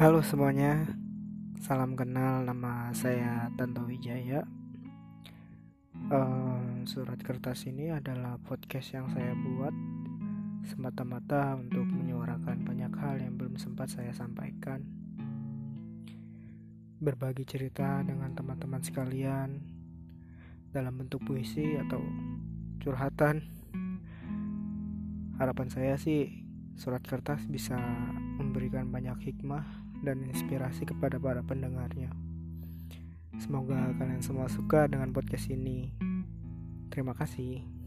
Halo semuanya, salam kenal. Nama saya Tanto Wijaya. Uh, surat kertas ini adalah podcast yang saya buat semata-mata untuk menyuarakan banyak hal yang belum sempat saya sampaikan. Berbagi cerita dengan teman-teman sekalian dalam bentuk puisi atau curhatan. Harapan saya sih surat kertas bisa memberikan banyak hikmah dan inspirasi kepada para pendengarnya. Semoga kalian semua suka dengan podcast ini. Terima kasih.